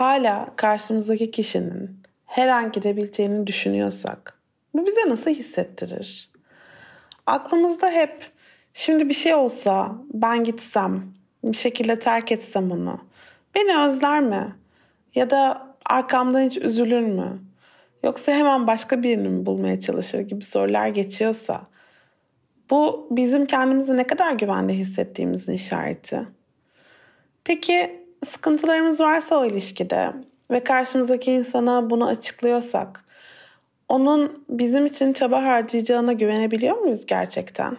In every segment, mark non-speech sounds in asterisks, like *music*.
hala karşımızdaki kişinin her an gidebileceğini düşünüyorsak bu bize nasıl hissettirir? Aklımızda hep şimdi bir şey olsa ben gitsem bir şekilde terk etsem onu beni özler mi? Ya da arkamdan hiç üzülür mü? Yoksa hemen başka birini mi bulmaya çalışır gibi sorular geçiyorsa bu bizim kendimizi ne kadar güvende hissettiğimizin işareti. Peki sıkıntılarımız varsa o ilişkide ve karşımızdaki insana bunu açıklıyorsak onun bizim için çaba harcayacağına güvenebiliyor muyuz gerçekten?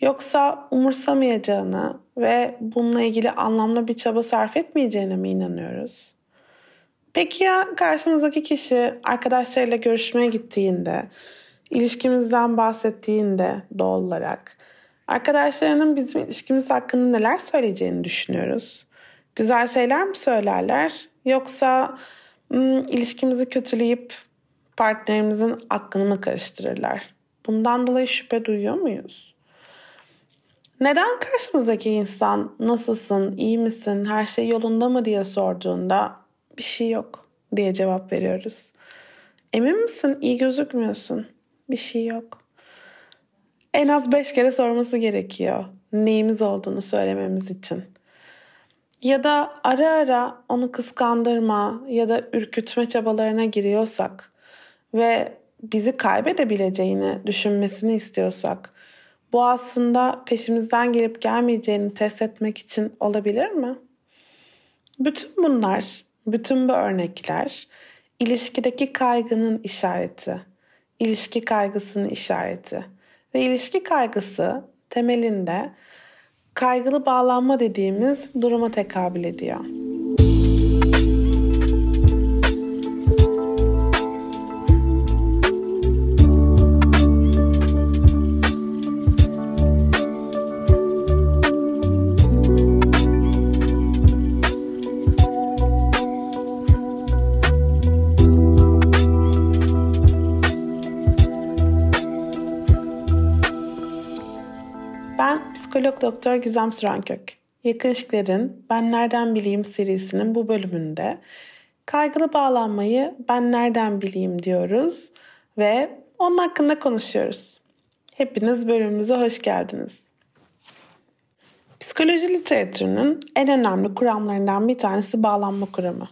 Yoksa umursamayacağını ve bununla ilgili anlamlı bir çaba sarf etmeyeceğine mi inanıyoruz? Peki ya karşımızdaki kişi arkadaşlarıyla görüşmeye gittiğinde, ilişkimizden bahsettiğinde doğal olarak arkadaşlarının bizim ilişkimiz hakkında neler söyleyeceğini düşünüyoruz? Güzel şeyler mi söylerler yoksa hmm, ilişkimizi kötüleyip partnerimizin aklını mı karıştırırlar? Bundan dolayı şüphe duyuyor muyuz? Neden karşımızdaki insan nasılsın, iyi misin, her şey yolunda mı diye sorduğunda bir şey yok diye cevap veriyoruz. Emin misin? İyi gözükmüyorsun. Bir şey yok. En az beş kere sorması gerekiyor. Neyimiz olduğunu söylememiz için. Ya da ara ara onu kıskandırma ya da ürkütme çabalarına giriyorsak ve bizi kaybedebileceğini düşünmesini istiyorsak bu aslında peşimizden gelip gelmeyeceğini test etmek için olabilir mi? Bütün bunlar, bütün bu örnekler ilişkideki kaygının işareti, ilişki kaygısının işareti ve ilişki kaygısı temelinde kaygılı bağlanma dediğimiz duruma tekabül ediyor. Psikolog doktor Gizem Sürenkök. Yakın İlişkilerin Ben Nereden Bileyim serisinin bu bölümünde kaygılı bağlanmayı ben nereden bileyim diyoruz ve onun hakkında konuşuyoruz. Hepiniz bölümümüze hoş geldiniz. Psikoloji literatürünün en önemli kuramlarından bir tanesi bağlanma kuramı.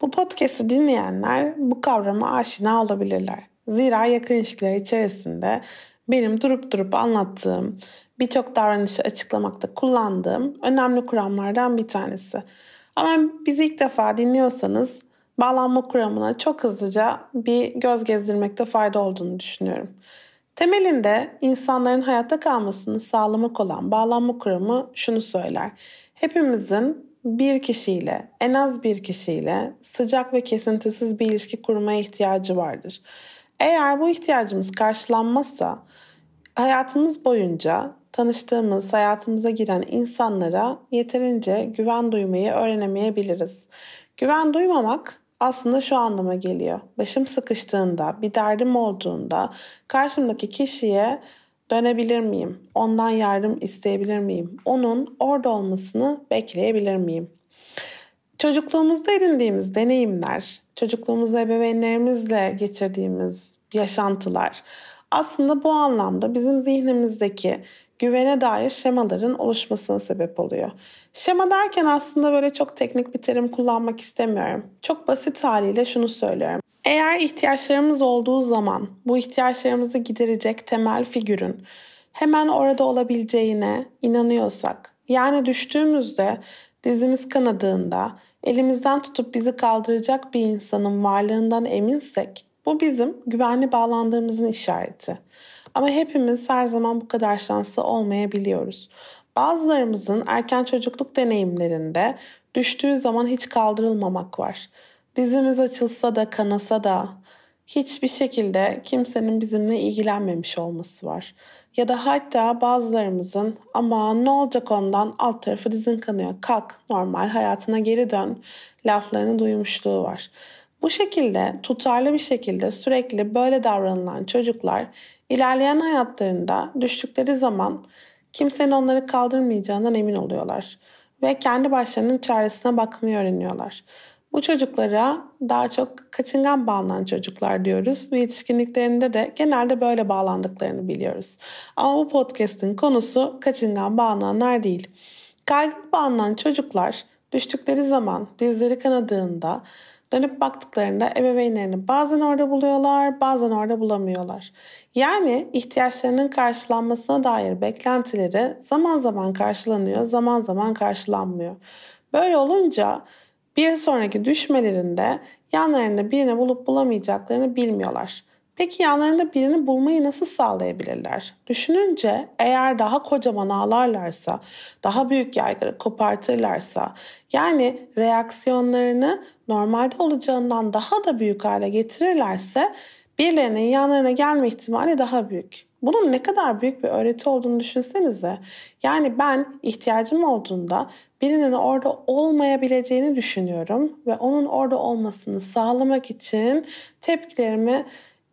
Bu podcast'i dinleyenler bu kavrama aşina olabilirler. Zira yakın ilişkiler içerisinde benim durup durup anlattığım, birçok davranışı açıklamakta kullandığım önemli kuramlardan bir tanesi. Ama bizi ilk defa dinliyorsanız bağlanma kuramına çok hızlıca bir göz gezdirmekte fayda olduğunu düşünüyorum. Temelinde insanların hayatta kalmasını sağlamak olan bağlanma kuramı şunu söyler. Hepimizin bir kişiyle, en az bir kişiyle sıcak ve kesintisiz bir ilişki kurmaya ihtiyacı vardır. Eğer bu ihtiyacımız karşılanmazsa hayatımız boyunca tanıştığımız, hayatımıza giren insanlara yeterince güven duymayı öğrenemeyebiliriz. Güven duymamak aslında şu anlama geliyor. Başım sıkıştığında, bir derdim olduğunda karşımdaki kişiye dönebilir miyim? Ondan yardım isteyebilir miyim? Onun orada olmasını bekleyebilir miyim? Çocukluğumuzda edindiğimiz deneyimler, çocukluğumuzda ebeveynlerimizle geçirdiğimiz yaşantılar aslında bu anlamda bizim zihnimizdeki güvene dair şemaların oluşmasına sebep oluyor. Şema derken aslında böyle çok teknik bir terim kullanmak istemiyorum. Çok basit haliyle şunu söylüyorum. Eğer ihtiyaçlarımız olduğu zaman bu ihtiyaçlarımızı giderecek temel figürün hemen orada olabileceğine inanıyorsak, yani düştüğümüzde dizimiz kanadığında elimizden tutup bizi kaldıracak bir insanın varlığından eminsek bu bizim güvenli bağlandığımızın işareti. Ama hepimiz her zaman bu kadar şanslı olmayabiliyoruz. Bazılarımızın erken çocukluk deneyimlerinde düştüğü zaman hiç kaldırılmamak var. Dizimiz açılsa da kanasa da hiçbir şekilde kimsenin bizimle ilgilenmemiş olması var. Ya da hatta bazılarımızın ama ne olacak ondan alt tarafı dizin kanıyor kalk normal hayatına geri dön laflarını duymuşluğu var. Bu şekilde tutarlı bir şekilde sürekli böyle davranılan çocuklar ilerleyen hayatlarında düştükleri zaman kimsenin onları kaldırmayacağından emin oluyorlar ve kendi başlarının çaresine bakmayı öğreniyorlar. Bu çocuklara daha çok kaçıngan bağlanan çocuklar diyoruz ve yetişkinliklerinde de genelde böyle bağlandıklarını biliyoruz. Ama bu podcast'in konusu kaçıngan bağlananlar değil. Kaygılı bağlanan çocuklar düştükleri zaman dizleri kanadığında dönüp baktıklarında ebeveynlerini bazen orada buluyorlar, bazen orada bulamıyorlar. Yani ihtiyaçlarının karşılanmasına dair beklentileri zaman zaman karşılanıyor, zaman zaman karşılanmıyor. Böyle olunca bir sonraki düşmelerinde yanlarında birini bulup bulamayacaklarını bilmiyorlar. Peki yanlarında birini bulmayı nasıl sağlayabilirler? Düşününce eğer daha kocaman ağlarlarsa, daha büyük yaygara kopartırlarsa, yani reaksiyonlarını normalde olacağından daha da büyük hale getirirlerse birilerinin yanlarına gelme ihtimali daha büyük. Bunun ne kadar büyük bir öğreti olduğunu düşünsenize. Yani ben ihtiyacım olduğunda birinin orada olmayabileceğini düşünüyorum ve onun orada olmasını sağlamak için tepkilerimi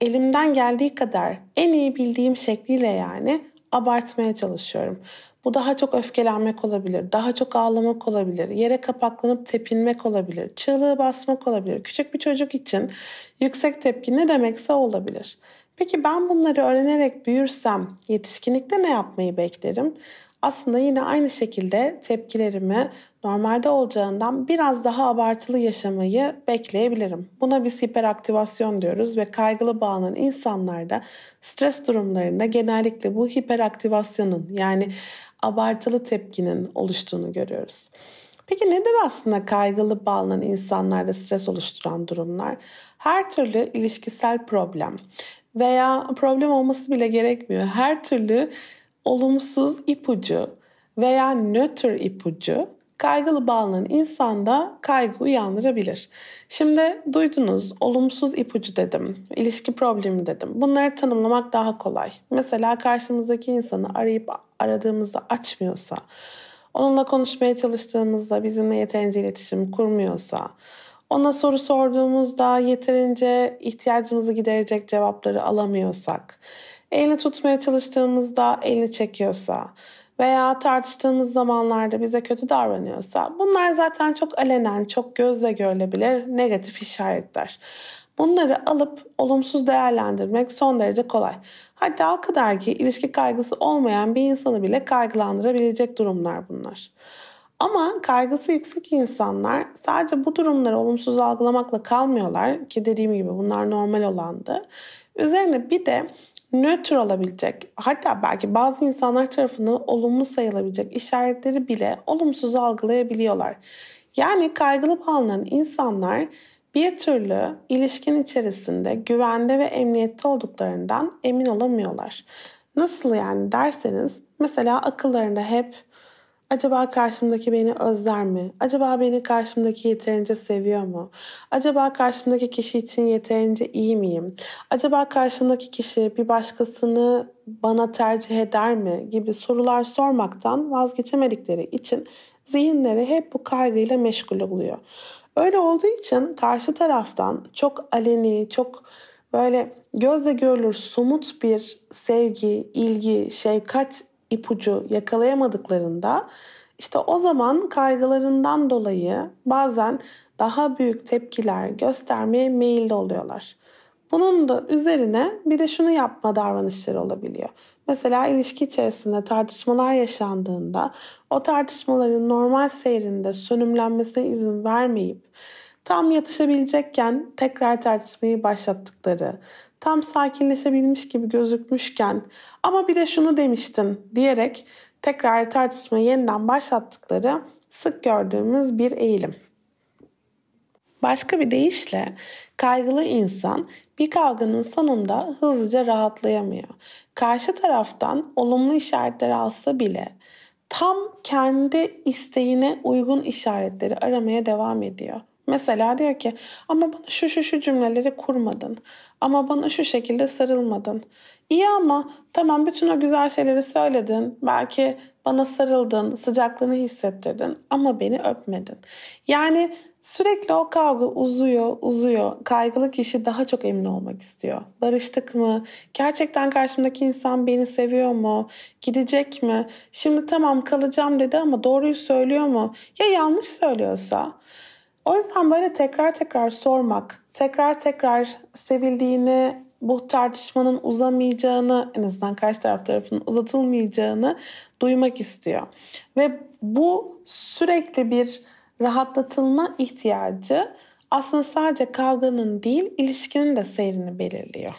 elimden geldiği kadar en iyi bildiğim şekliyle yani abartmaya çalışıyorum. Bu daha çok öfkelenmek olabilir, daha çok ağlamak olabilir, yere kapaklanıp tepinmek olabilir, çığlığı basmak olabilir. Küçük bir çocuk için yüksek tepki ne demekse olabilir. Peki ben bunları öğrenerek büyürsem yetişkinlikte ne yapmayı beklerim? Aslında yine aynı şekilde tepkilerimi normalde olacağından biraz daha abartılı yaşamayı bekleyebilirim. Buna biz hiperaktivasyon diyoruz ve kaygılı bağlanan insanlarda stres durumlarında genellikle bu hiperaktivasyonun yani abartılı tepkinin oluştuğunu görüyoruz. Peki nedir aslında kaygılı bağlanan insanlarda stres oluşturan durumlar? Her türlü ilişkisel problem veya problem olması bile gerekmiyor. Her türlü olumsuz ipucu veya nötr ipucu kaygılı bağlanan insanda kaygı uyandırabilir. Şimdi duydunuz olumsuz ipucu dedim, ilişki problemi dedim. Bunları tanımlamak daha kolay. Mesela karşımızdaki insanı arayıp aradığımızda açmıyorsa, onunla konuşmaya çalıştığımızda bizimle yeterince iletişim kurmuyorsa, ona soru sorduğumuzda yeterince ihtiyacımızı giderecek cevapları alamıyorsak, elini tutmaya çalıştığımızda elini çekiyorsa veya tartıştığımız zamanlarda bize kötü davranıyorsa bunlar zaten çok alenen, çok gözle görülebilir negatif işaretler. Bunları alıp olumsuz değerlendirmek son derece kolay. Hatta o kadar ki ilişki kaygısı olmayan bir insanı bile kaygılandırabilecek durumlar bunlar. Ama kaygısı yüksek insanlar sadece bu durumları olumsuz algılamakla kalmıyorlar ki dediğim gibi bunlar normal olandı. Üzerine bir de nötr olabilecek hatta belki bazı insanlar tarafından olumlu sayılabilecek işaretleri bile olumsuz algılayabiliyorlar. Yani kaygılı bağlanan insanlar bir türlü ilişkin içerisinde güvende ve emniyette olduklarından emin olamıyorlar. Nasıl yani derseniz mesela akıllarında hep Acaba karşımdaki beni özler mi? Acaba beni karşımdaki yeterince seviyor mu? Acaba karşımdaki kişi için yeterince iyi miyim? Acaba karşımdaki kişi bir başkasını bana tercih eder mi? gibi sorular sormaktan vazgeçemedikleri için zihinleri hep bu kaygıyla meşgul oluyor. Öyle olduğu için karşı taraftan çok aleni, çok böyle gözle görülür somut bir sevgi, ilgi, şefkat ipucu yakalayamadıklarında işte o zaman kaygılarından dolayı bazen daha büyük tepkiler göstermeye meyilli oluyorlar. Bunun da üzerine bir de şunu yapma davranışları olabiliyor. Mesela ilişki içerisinde tartışmalar yaşandığında o tartışmaların normal seyrinde sönümlenmesine izin vermeyip tam yatışabilecekken tekrar tartışmayı başlattıkları, tam sakinleşebilmiş gibi gözükmüşken ama bir de şunu demiştin diyerek tekrar tartışmayı yeniden başlattıkları sık gördüğümüz bir eğilim. Başka bir deyişle kaygılı insan bir kavganın sonunda hızlıca rahatlayamıyor. Karşı taraftan olumlu işaretler alsa bile tam kendi isteğine uygun işaretleri aramaya devam ediyor. Mesela diyor ki ama bana şu şu şu cümleleri kurmadın. Ama bana şu şekilde sarılmadın. İyi ama tamam bütün o güzel şeyleri söyledin. Belki bana sarıldın, sıcaklığını hissettirdin ama beni öpmedin. Yani sürekli o kavga uzuyor, uzuyor. Kaygılı kişi daha çok emin olmak istiyor. Barıştık mı? Gerçekten karşımdaki insan beni seviyor mu? Gidecek mi? Şimdi tamam kalacağım dedi ama doğruyu söylüyor mu? Ya yanlış söylüyorsa? O yüzden böyle tekrar tekrar sormak, tekrar tekrar sevildiğini, bu tartışmanın uzamayacağını, en azından karşı taraf tarafının uzatılmayacağını duymak istiyor. Ve bu sürekli bir rahatlatılma ihtiyacı aslında sadece kavganın değil, ilişkinin de seyrini belirliyor.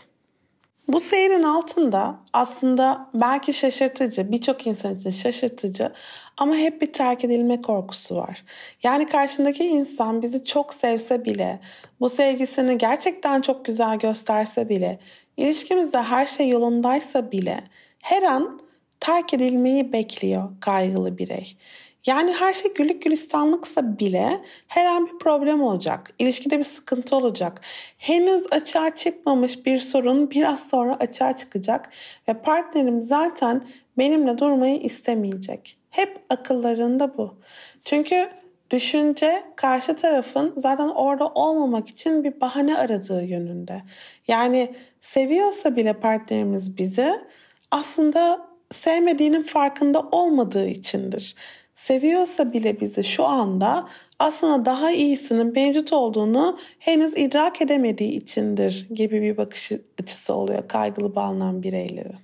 Bu seyrin altında aslında belki şaşırtıcı, birçok insan için şaşırtıcı ama hep bir terk edilme korkusu var. Yani karşındaki insan bizi çok sevse bile, bu sevgisini gerçekten çok güzel gösterse bile, ilişkimizde her şey yolundaysa bile her an terk edilmeyi bekliyor kaygılı birey. Yani her şey güllük gülistanlıksa bile her an bir problem olacak. İlişkide bir sıkıntı olacak. Henüz açığa çıkmamış bir sorun biraz sonra açığa çıkacak ve partnerim zaten benimle durmayı istemeyecek. Hep akıllarında bu. Çünkü düşünce karşı tarafın zaten orada olmamak için bir bahane aradığı yönünde. Yani seviyorsa bile partnerimiz bizi aslında sevmediğinin farkında olmadığı içindir seviyorsa bile bizi şu anda aslında daha iyisinin mevcut olduğunu henüz idrak edemediği içindir gibi bir bakış açısı oluyor kaygılı bağlanan bireylerin.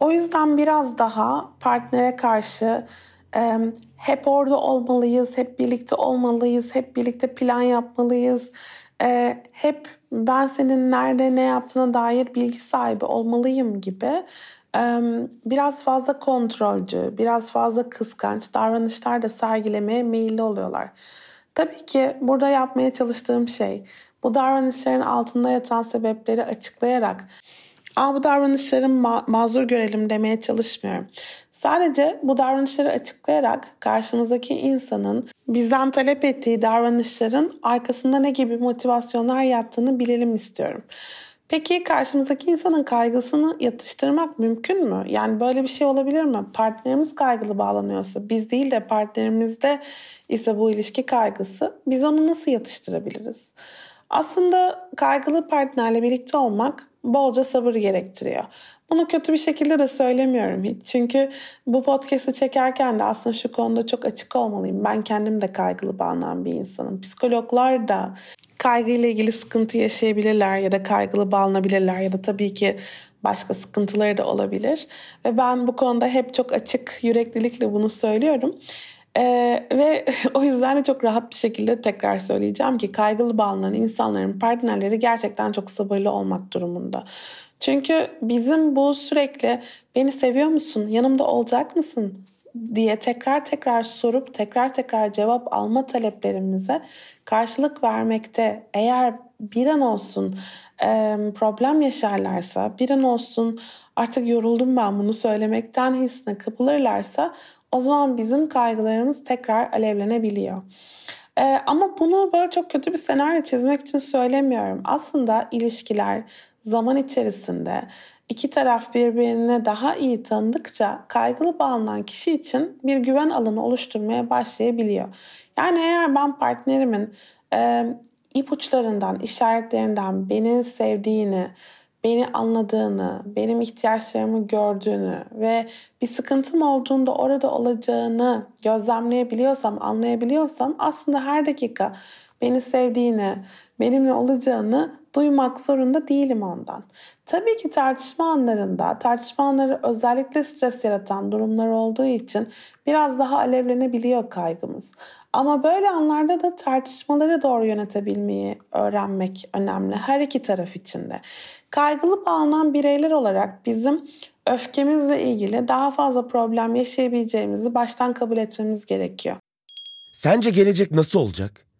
O yüzden biraz daha partnere karşı e, hep orada olmalıyız, hep birlikte olmalıyız, hep birlikte plan yapmalıyız, e, hep ben senin nerede ne yaptığına dair bilgi sahibi olmalıyım gibi biraz fazla kontrolcü, biraz fazla kıskanç davranışlar da sergilemeye meyilli oluyorlar. Tabii ki burada yapmaya çalıştığım şey bu davranışların altında yatan sebepleri açıklayarak Aa, bu davranışları ma- mazur görelim demeye çalışmıyorum. Sadece bu davranışları açıklayarak karşımızdaki insanın bizden talep ettiği davranışların arkasında ne gibi motivasyonlar yattığını bilelim istiyorum. Peki karşımızdaki insanın kaygısını yatıştırmak mümkün mü? Yani böyle bir şey olabilir mi? Partnerimiz kaygılı bağlanıyorsa biz değil de partnerimizde ise bu ilişki kaygısı biz onu nasıl yatıştırabiliriz? Aslında kaygılı partnerle birlikte olmak bolca sabır gerektiriyor. Bunu kötü bir şekilde de söylemiyorum hiç. Çünkü bu podcast'ı çekerken de aslında şu konuda çok açık olmalıyım. Ben kendim de kaygılı bağlanan bir insanım. Psikologlar da kaygıyla ilgili sıkıntı yaşayabilirler ya da kaygılı bağlanabilirler ya da tabii ki başka sıkıntıları da olabilir. Ve ben bu konuda hep çok açık yüreklilikle bunu söylüyorum. Ee, ve *laughs* o yüzden de çok rahat bir şekilde tekrar söyleyeceğim ki kaygılı bağlanan insanların partnerleri gerçekten çok sabırlı olmak durumunda. Çünkü bizim bu sürekli beni seviyor musun, yanımda olacak mısın diye tekrar tekrar sorup tekrar tekrar cevap alma taleplerimize karşılık vermekte eğer bir an olsun e, problem yaşarlarsa, bir an olsun artık yoruldum ben bunu söylemekten hissine kapılırlarsa o zaman bizim kaygılarımız tekrar alevlenebiliyor. Ee, ama bunu böyle çok kötü bir senaryo çizmek için söylemiyorum. Aslında ilişkiler zaman içerisinde iki taraf birbirine daha iyi tanıdıkça kaygılı bağlanan kişi için bir güven alanı oluşturmaya başlayabiliyor. Yani eğer ben partnerimin e, ipuçlarından, işaretlerinden beni sevdiğini, beni anladığını, benim ihtiyaçlarımı gördüğünü ve bir sıkıntım olduğunda orada olacağını gözlemleyebiliyorsam, anlayabiliyorsam aslında her dakika beni sevdiğini, benimle olacağını duymak zorunda değilim ondan. Tabii ki tartışma anlarında, tartışma anları özellikle stres yaratan durumlar olduğu için biraz daha alevlenebiliyor kaygımız. Ama böyle anlarda da tartışmaları doğru yönetebilmeyi öğrenmek önemli her iki taraf için de. Kaygılı bağlanan bireyler olarak bizim öfkemizle ilgili daha fazla problem yaşayabileceğimizi baştan kabul etmemiz gerekiyor. Sence gelecek nasıl olacak?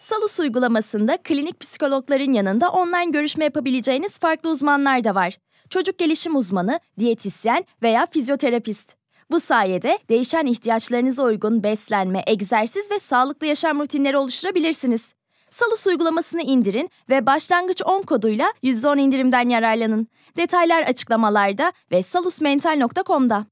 Salus uygulamasında klinik psikologların yanında online görüşme yapabileceğiniz farklı uzmanlar da var. Çocuk gelişim uzmanı, diyetisyen veya fizyoterapist. Bu sayede değişen ihtiyaçlarınıza uygun beslenme, egzersiz ve sağlıklı yaşam rutinleri oluşturabilirsiniz. Salus uygulamasını indirin ve başlangıç 10 koduyla %10 indirimden yararlanın. Detaylar açıklamalarda ve salusmental.com'da.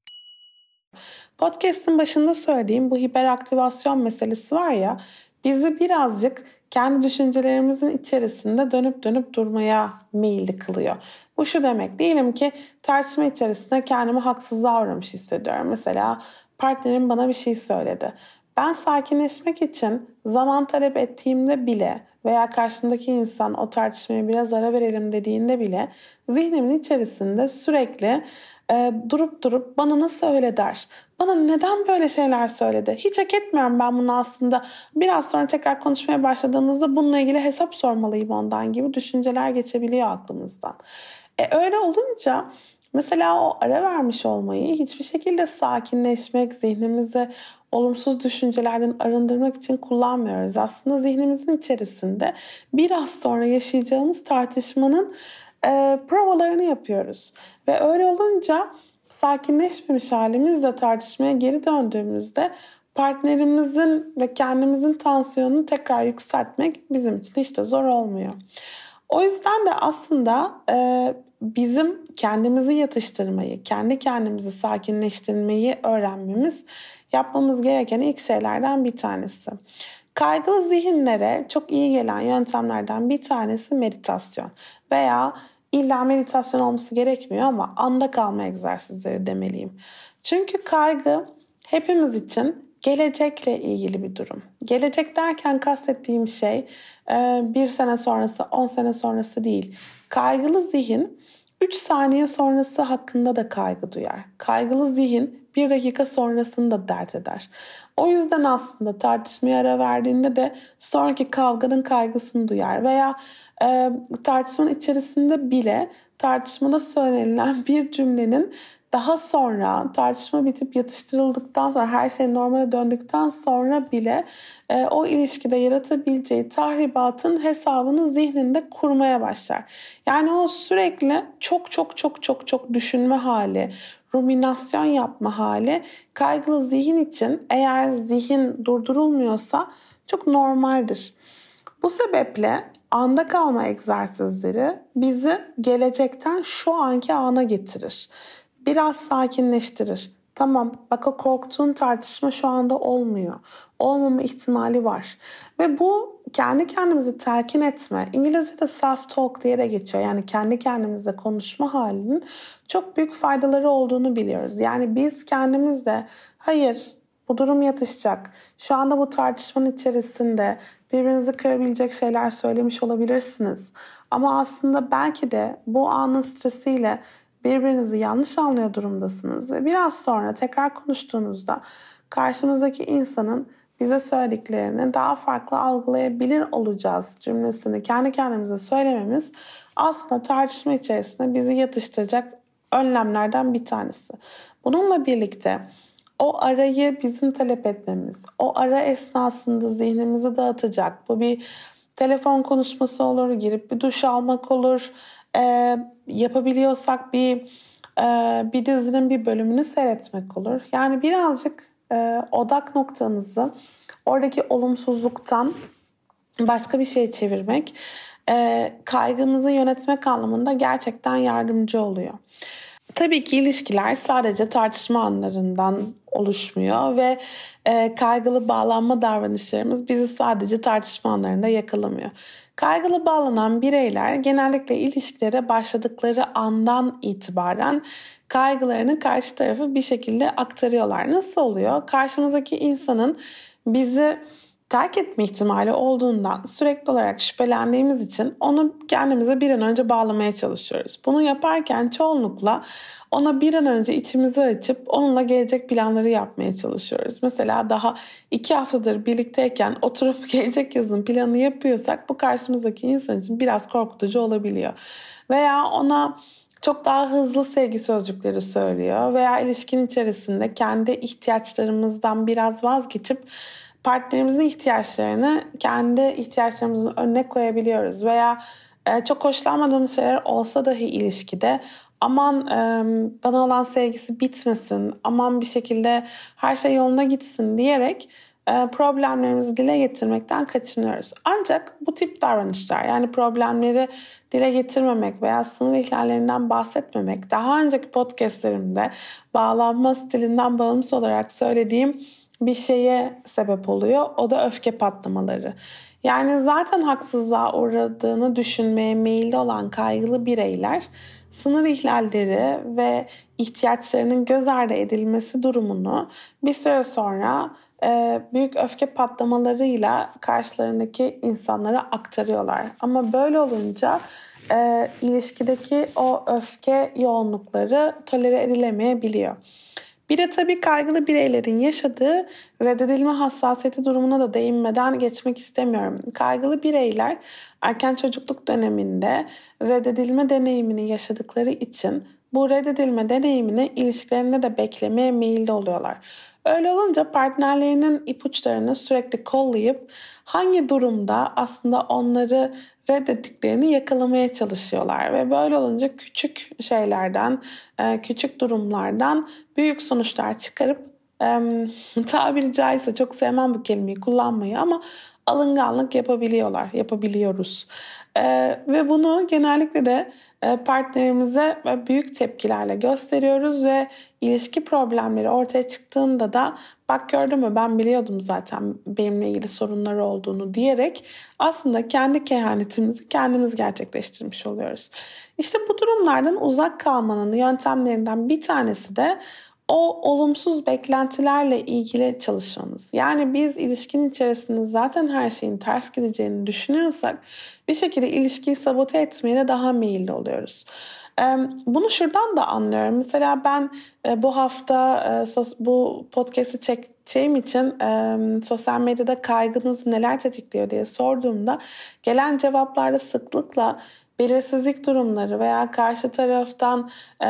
Podcast'ın başında söylediğim bu hiperaktivasyon meselesi var ya, bizi birazcık kendi düşüncelerimizin içerisinde dönüp dönüp durmaya meyilli kılıyor. Bu şu demek diyelim ki tartışma içerisinde kendimi haksızlığa uğramış hissediyorum. Mesela partnerim bana bir şey söyledi. Ben sakinleşmek için zaman talep ettiğimde bile veya karşımdaki insan o tartışmaya biraz ara verelim dediğinde bile zihnimin içerisinde sürekli e, durup durup bana nasıl öyle der? Bana neden böyle şeyler söyledi? Hiç hak etmiyorum ben bunu aslında. Biraz sonra tekrar konuşmaya başladığımızda bununla ilgili hesap sormalıyım ondan gibi düşünceler geçebiliyor aklımızdan. E, öyle olunca mesela o ara vermiş olmayı hiçbir şekilde sakinleşmek, zihnimizi olumsuz düşüncelerden arındırmak için kullanmıyoruz. Aslında zihnimizin içerisinde biraz sonra yaşayacağımız tartışmanın e, provalarını yapıyoruz. Ve öyle olunca sakinleşmemiş halimizle tartışmaya geri döndüğümüzde partnerimizin ve kendimizin tansiyonunu tekrar yükseltmek bizim için hiç de zor olmuyor. O yüzden de aslında e, bizim kendimizi yatıştırmayı, kendi kendimizi sakinleştirmeyi öğrenmemiz yapmamız gereken ilk şeylerden bir tanesi. Kaygılı zihinlere çok iyi gelen yöntemlerden bir tanesi meditasyon veya illa meditasyon olması gerekmiyor ama anda kalma egzersizleri demeliyim. Çünkü kaygı hepimiz için gelecekle ilgili bir durum. Gelecek derken kastettiğim şey bir sene sonrası, on sene sonrası değil. Kaygılı zihin 3 saniye sonrası hakkında da kaygı duyar. Kaygılı zihin bir dakika sonrasını da dert eder. O yüzden aslında tartışmaya ara verdiğinde de sonraki kavganın kaygısını duyar veya e, tartışmanın içerisinde bile tartışmada söylenilen bir cümlenin daha sonra tartışma bitip yatıştırıldıktan sonra her şey normale döndükten sonra bile e, o ilişkide yaratabileceği tahribatın hesabını zihninde kurmaya başlar. Yani o sürekli çok çok çok çok çok düşünme hali, ruminasyon yapma hali kaygılı zihin için eğer zihin durdurulmuyorsa çok normaldir. Bu sebeple anda kalma egzersizleri bizi gelecekten şu anki ana getirir. Biraz sakinleştirir. Tamam bak o korktuğun tartışma şu anda olmuyor. Olmama ihtimali var. Ve bu kendi kendimizi telkin etme. İngilizce'de self-talk diye de geçiyor. Yani kendi kendimize konuşma halinin çok büyük faydaları olduğunu biliyoruz. Yani biz kendimizle hayır bu durum yatışacak. Şu anda bu tartışmanın içerisinde birbirinizi kırabilecek şeyler söylemiş olabilirsiniz. Ama aslında belki de bu anın stresiyle birbirinizi yanlış anlıyor durumdasınız ve biraz sonra tekrar konuştuğunuzda karşımızdaki insanın bize söylediklerini daha farklı algılayabilir olacağız cümlesini kendi kendimize söylememiz aslında tartışma içerisinde bizi yatıştıracak önlemlerden bir tanesi. Bununla birlikte o arayı bizim talep etmemiz, o ara esnasında zihnimizi dağıtacak. Bu bir telefon konuşması olur, girip bir duş almak olur, e, yapabiliyorsak bir e, bir dizinin bir bölümünü seyretmek olur. Yani birazcık e, odak noktamızı oradaki olumsuzluktan başka bir şeye çevirmek e, kaygımızı yönetmek anlamında gerçekten yardımcı oluyor. Tabii ki ilişkiler sadece tartışma anlarından oluşmuyor ve e, kaygılı bağlanma davranışlarımız bizi sadece tartışma anlarında yakalamıyor. Kaygılı bağlanan bireyler genellikle ilişkilere başladıkları andan itibaren kaygılarını karşı tarafı bir şekilde aktarıyorlar. Nasıl oluyor? Karşımızdaki insanın bizi terk etme ihtimali olduğundan sürekli olarak şüphelendiğimiz için onu kendimize bir an önce bağlamaya çalışıyoruz. Bunu yaparken çoğunlukla ona bir an önce içimizi açıp onunla gelecek planları yapmaya çalışıyoruz. Mesela daha iki haftadır birlikteyken oturup *laughs* gelecek yazın planı yapıyorsak bu karşımızdaki insan için biraz korkutucu olabiliyor. Veya ona çok daha hızlı sevgi sözcükleri söylüyor veya ilişkin içerisinde kendi ihtiyaçlarımızdan biraz vazgeçip partnerimizin ihtiyaçlarını kendi ihtiyaçlarımızın önüne koyabiliyoruz veya e, çok hoşlanmadığımız şeyler olsa dahi ilişkide aman e, bana olan sevgisi bitmesin, aman bir şekilde her şey yoluna gitsin diyerek e, problemlerimizi dile getirmekten kaçınıyoruz. Ancak bu tip davranışlar yani problemleri dile getirmemek veya sınır ihlallerinden bahsetmemek daha önceki podcastlerimde bağlanma stilinden bağımsız olarak söylediğim bir şeye sebep oluyor. O da öfke patlamaları. Yani zaten haksızlığa uğradığını düşünmeye meyilli olan kaygılı bireyler sınır ihlalleri ve ihtiyaçlarının göz ardı edilmesi durumunu bir süre sonra e, büyük öfke patlamalarıyla karşılarındaki insanlara aktarıyorlar. Ama böyle olunca e, ilişkideki o öfke yoğunlukları tolere edilemeyebiliyor. Bir de tabii kaygılı bireylerin yaşadığı reddedilme hassasiyeti durumuna da değinmeden geçmek istemiyorum. Kaygılı bireyler erken çocukluk döneminde reddedilme deneyimini yaşadıkları için bu reddedilme deneyimini ilişkilerinde de beklemeye meyilli oluyorlar. Öyle olunca partnerlerinin ipuçlarını sürekli kollayıp hangi durumda aslında onları reddettiklerini yakalamaya çalışıyorlar ve böyle olunca küçük şeylerden, e, küçük durumlardan büyük sonuçlar çıkarıp *laughs* tabiri caizse çok sevmem bu kelimeyi kullanmayı ama alınganlık yapabiliyorlar, yapabiliyoruz. Ee, ve bunu genellikle de e, partnerimize büyük tepkilerle gösteriyoruz ve ilişki problemleri ortaya çıktığında da bak gördün mü ben biliyordum zaten benimle ilgili sorunları olduğunu diyerek aslında kendi kehanetimizi kendimiz gerçekleştirmiş oluyoruz. İşte bu durumlardan uzak kalmanın yöntemlerinden bir tanesi de o olumsuz beklentilerle ilgili çalışmamız. Yani biz ilişkinin içerisinde zaten her şeyin ters gideceğini düşünüyorsak bir şekilde ilişkiyi sabote etmeye de daha meyilli oluyoruz. Bunu şuradan da anlıyorum. Mesela ben bu hafta bu podcast'i çekeceğim için sosyal medyada kaygınız neler tetikliyor diye sorduğumda gelen cevaplarda sıklıkla belirsizlik durumları veya karşı taraftan e,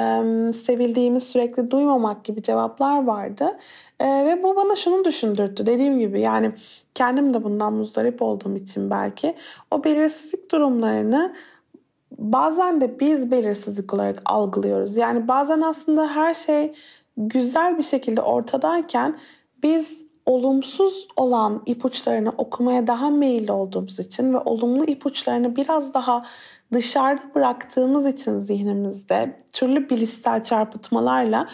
sevildiğimi sürekli duymamak gibi cevaplar vardı. E, ve bu bana şunu düşündürttü. Dediğim gibi yani kendim de bundan muzdarip olduğum için belki o belirsizlik durumlarını bazen de biz belirsizlik olarak algılıyoruz. Yani bazen aslında her şey güzel bir şekilde ortadayken biz olumsuz olan ipuçlarını okumaya daha meyilli olduğumuz için ve olumlu ipuçlarını biraz daha dışarıda bıraktığımız için zihnimizde türlü bilişsel çarpıtmalarla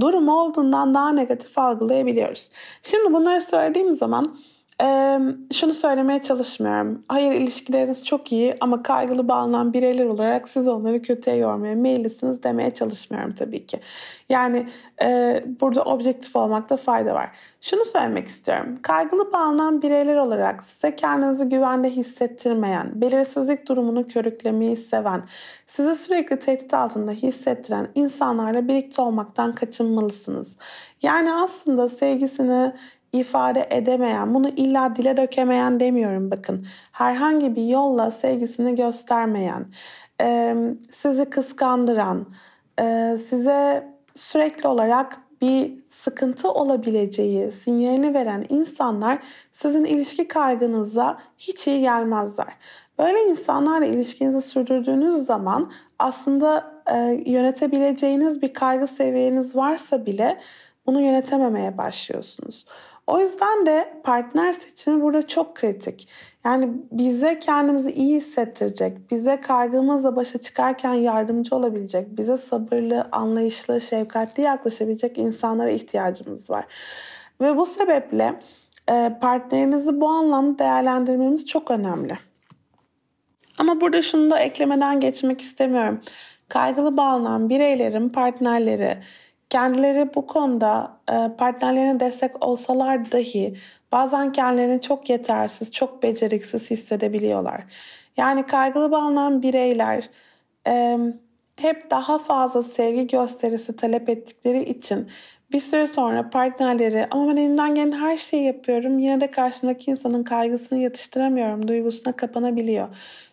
durum olduğundan daha negatif algılayabiliyoruz. Şimdi bunları söylediğim zaman ee, şunu söylemeye çalışmıyorum. Hayır ilişkileriniz çok iyi ama kaygılı bağlanan bireyler olarak siz onları kötüye yormaya meyillisiniz demeye çalışmıyorum tabii ki. Yani e, burada objektif olmakta fayda var. Şunu söylemek istiyorum. Kaygılı bağlanan bireyler olarak size kendinizi güvende hissettirmeyen, belirsizlik durumunu körüklemeyi seven, sizi sürekli tehdit altında hissettiren insanlarla birlikte olmaktan kaçınmalısınız. Yani aslında sevgisini, ifade edemeyen, bunu illa dile dökemeyen demiyorum bakın. Herhangi bir yolla sevgisini göstermeyen, sizi kıskandıran, size sürekli olarak bir sıkıntı olabileceği sinyalini veren insanlar sizin ilişki kaygınıza hiç iyi gelmezler. Böyle insanlarla ilişkinizi sürdürdüğünüz zaman aslında yönetebileceğiniz bir kaygı seviyeniz varsa bile bunu yönetememeye başlıyorsunuz. O yüzden de partner seçimi burada çok kritik. Yani bize kendimizi iyi hissettirecek, bize kaygımızla başa çıkarken yardımcı olabilecek, bize sabırlı, anlayışlı, şefkatli yaklaşabilecek insanlara ihtiyacımız var. Ve bu sebeple e, partnerinizi bu anlamda değerlendirmemiz çok önemli. Ama burada şunu da eklemeden geçmek istemiyorum. Kaygılı bağlanan bireylerin partnerleri kendileri bu konuda e, partnerlerine destek olsalar dahi bazen kendilerini çok yetersiz, çok beceriksiz hissedebiliyorlar. Yani kaygılı bağlanan bireyler e, hep daha fazla sevgi gösterisi talep ettikleri için bir süre sonra partnerleri ama ben elimden gelen her şeyi yapıyorum yine de karşımdaki insanın kaygısını yatıştıramıyorum duygusuna kapanabiliyor.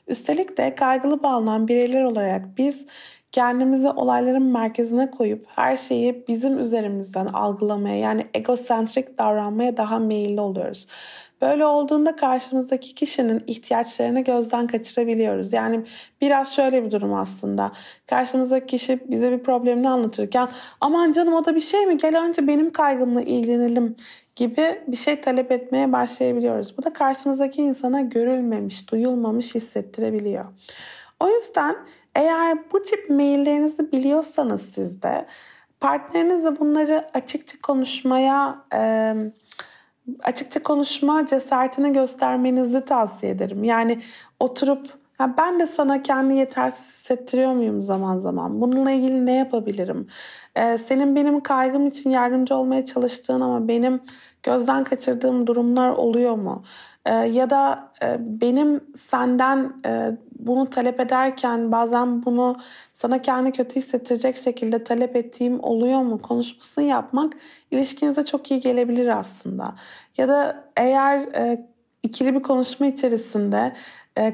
Üstelik de kaygılı bağlanan bireyler olarak biz kendimizi olayların merkezine koyup her şeyi bizim üzerimizden algılamaya yani egosentrik davranmaya daha meyilli oluyoruz. Böyle olduğunda karşımızdaki kişinin ihtiyaçlarını gözden kaçırabiliyoruz. Yani biraz şöyle bir durum aslında. Karşımızdaki kişi bize bir problemini anlatırken aman canım o da bir şey mi gel önce benim kaygımla ilgilenelim gibi bir şey talep etmeye başlayabiliyoruz. Bu da karşımızdaki insana görülmemiş, duyulmamış hissettirebiliyor. O yüzden eğer bu tip maillerinizi biliyorsanız siz de partnerinizle bunları açıkça konuşmaya e, açıkça konuşma cesaretini göstermenizi tavsiye ederim. Yani oturup ya ben de sana kendi yetersiz hissettiriyor muyum zaman zaman? Bununla ilgili ne yapabilirim? Ee, senin benim kaygım için yardımcı olmaya çalıştığın ama benim gözden kaçırdığım durumlar oluyor mu? Ee, ya da e, benim senden e, bunu talep ederken bazen bunu sana kendi kötü hissettirecek şekilde talep ettiğim oluyor mu konuşmasını yapmak ilişkinize çok iyi gelebilir aslında. Ya da eğer e, ikili bir konuşma içerisinde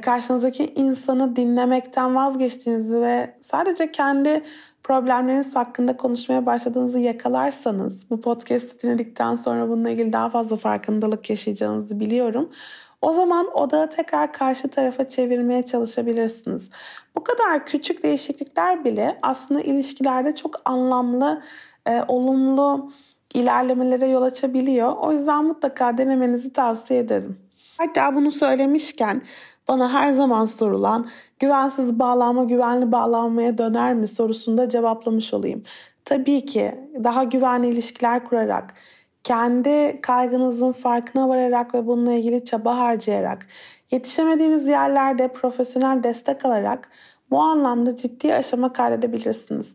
karşınızdaki insanı dinlemekten vazgeçtiğinizi ve sadece kendi problemleriniz hakkında konuşmaya başladığınızı yakalarsanız bu podcast'i dinledikten sonra bununla ilgili daha fazla farkındalık yaşayacağınızı biliyorum. O zaman odağı tekrar karşı tarafa çevirmeye çalışabilirsiniz. Bu kadar küçük değişiklikler bile aslında ilişkilerde çok anlamlı, e, olumlu ilerlemelere yol açabiliyor. O yüzden mutlaka denemenizi tavsiye ederim. Hatta bunu söylemişken bana her zaman sorulan güvensiz bağlanma güvenli bağlanmaya döner mi sorusunu da cevaplamış olayım. Tabii ki daha güvenli ilişkiler kurarak, kendi kaygınızın farkına vararak ve bununla ilgili çaba harcayarak, yetişemediğiniz yerlerde profesyonel destek alarak bu anlamda ciddi aşama kaydedebilirsiniz.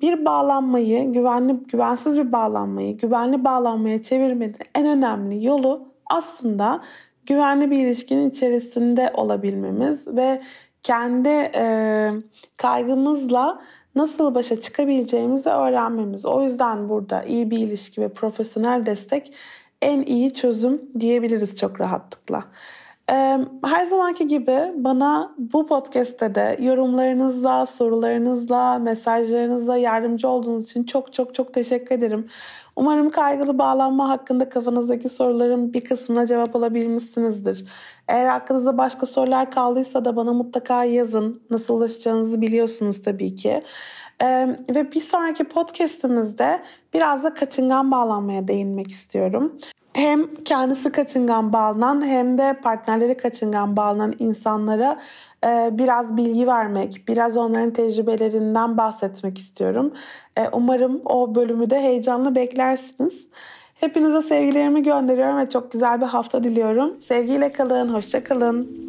Bir bağlanmayı, güvenli, güvensiz bir bağlanmayı, güvenli bağlanmaya çevirmenin en önemli yolu aslında güvenli bir ilişkinin içerisinde olabilmemiz ve kendi e, kaygımızla nasıl başa çıkabileceğimizi öğrenmemiz. O yüzden burada iyi bir ilişki ve profesyonel destek en iyi çözüm diyebiliriz çok rahatlıkla. Her zamanki gibi bana bu podcast'te de yorumlarınızla, sorularınızla, mesajlarınızla yardımcı olduğunuz için çok çok çok teşekkür ederim. Umarım kaygılı bağlanma hakkında kafanızdaki soruların bir kısmına cevap alabilmişsinizdir. Eğer aklınızda başka sorular kaldıysa da bana mutlaka yazın. Nasıl ulaşacağınızı biliyorsunuz tabii ki. Ee, ve bir sonraki podcastimizde biraz da kaçıngan bağlanmaya değinmek istiyorum hem kendisi kaçıngan bağlanan hem de partnerleri kaçıngan bağlanan insanlara e, biraz bilgi vermek, biraz onların tecrübelerinden bahsetmek istiyorum. E, umarım o bölümü de heyecanla beklersiniz. Hepinize sevgilerimi gönderiyorum ve çok güzel bir hafta diliyorum. Sevgiyle kalın, hoşça kalın.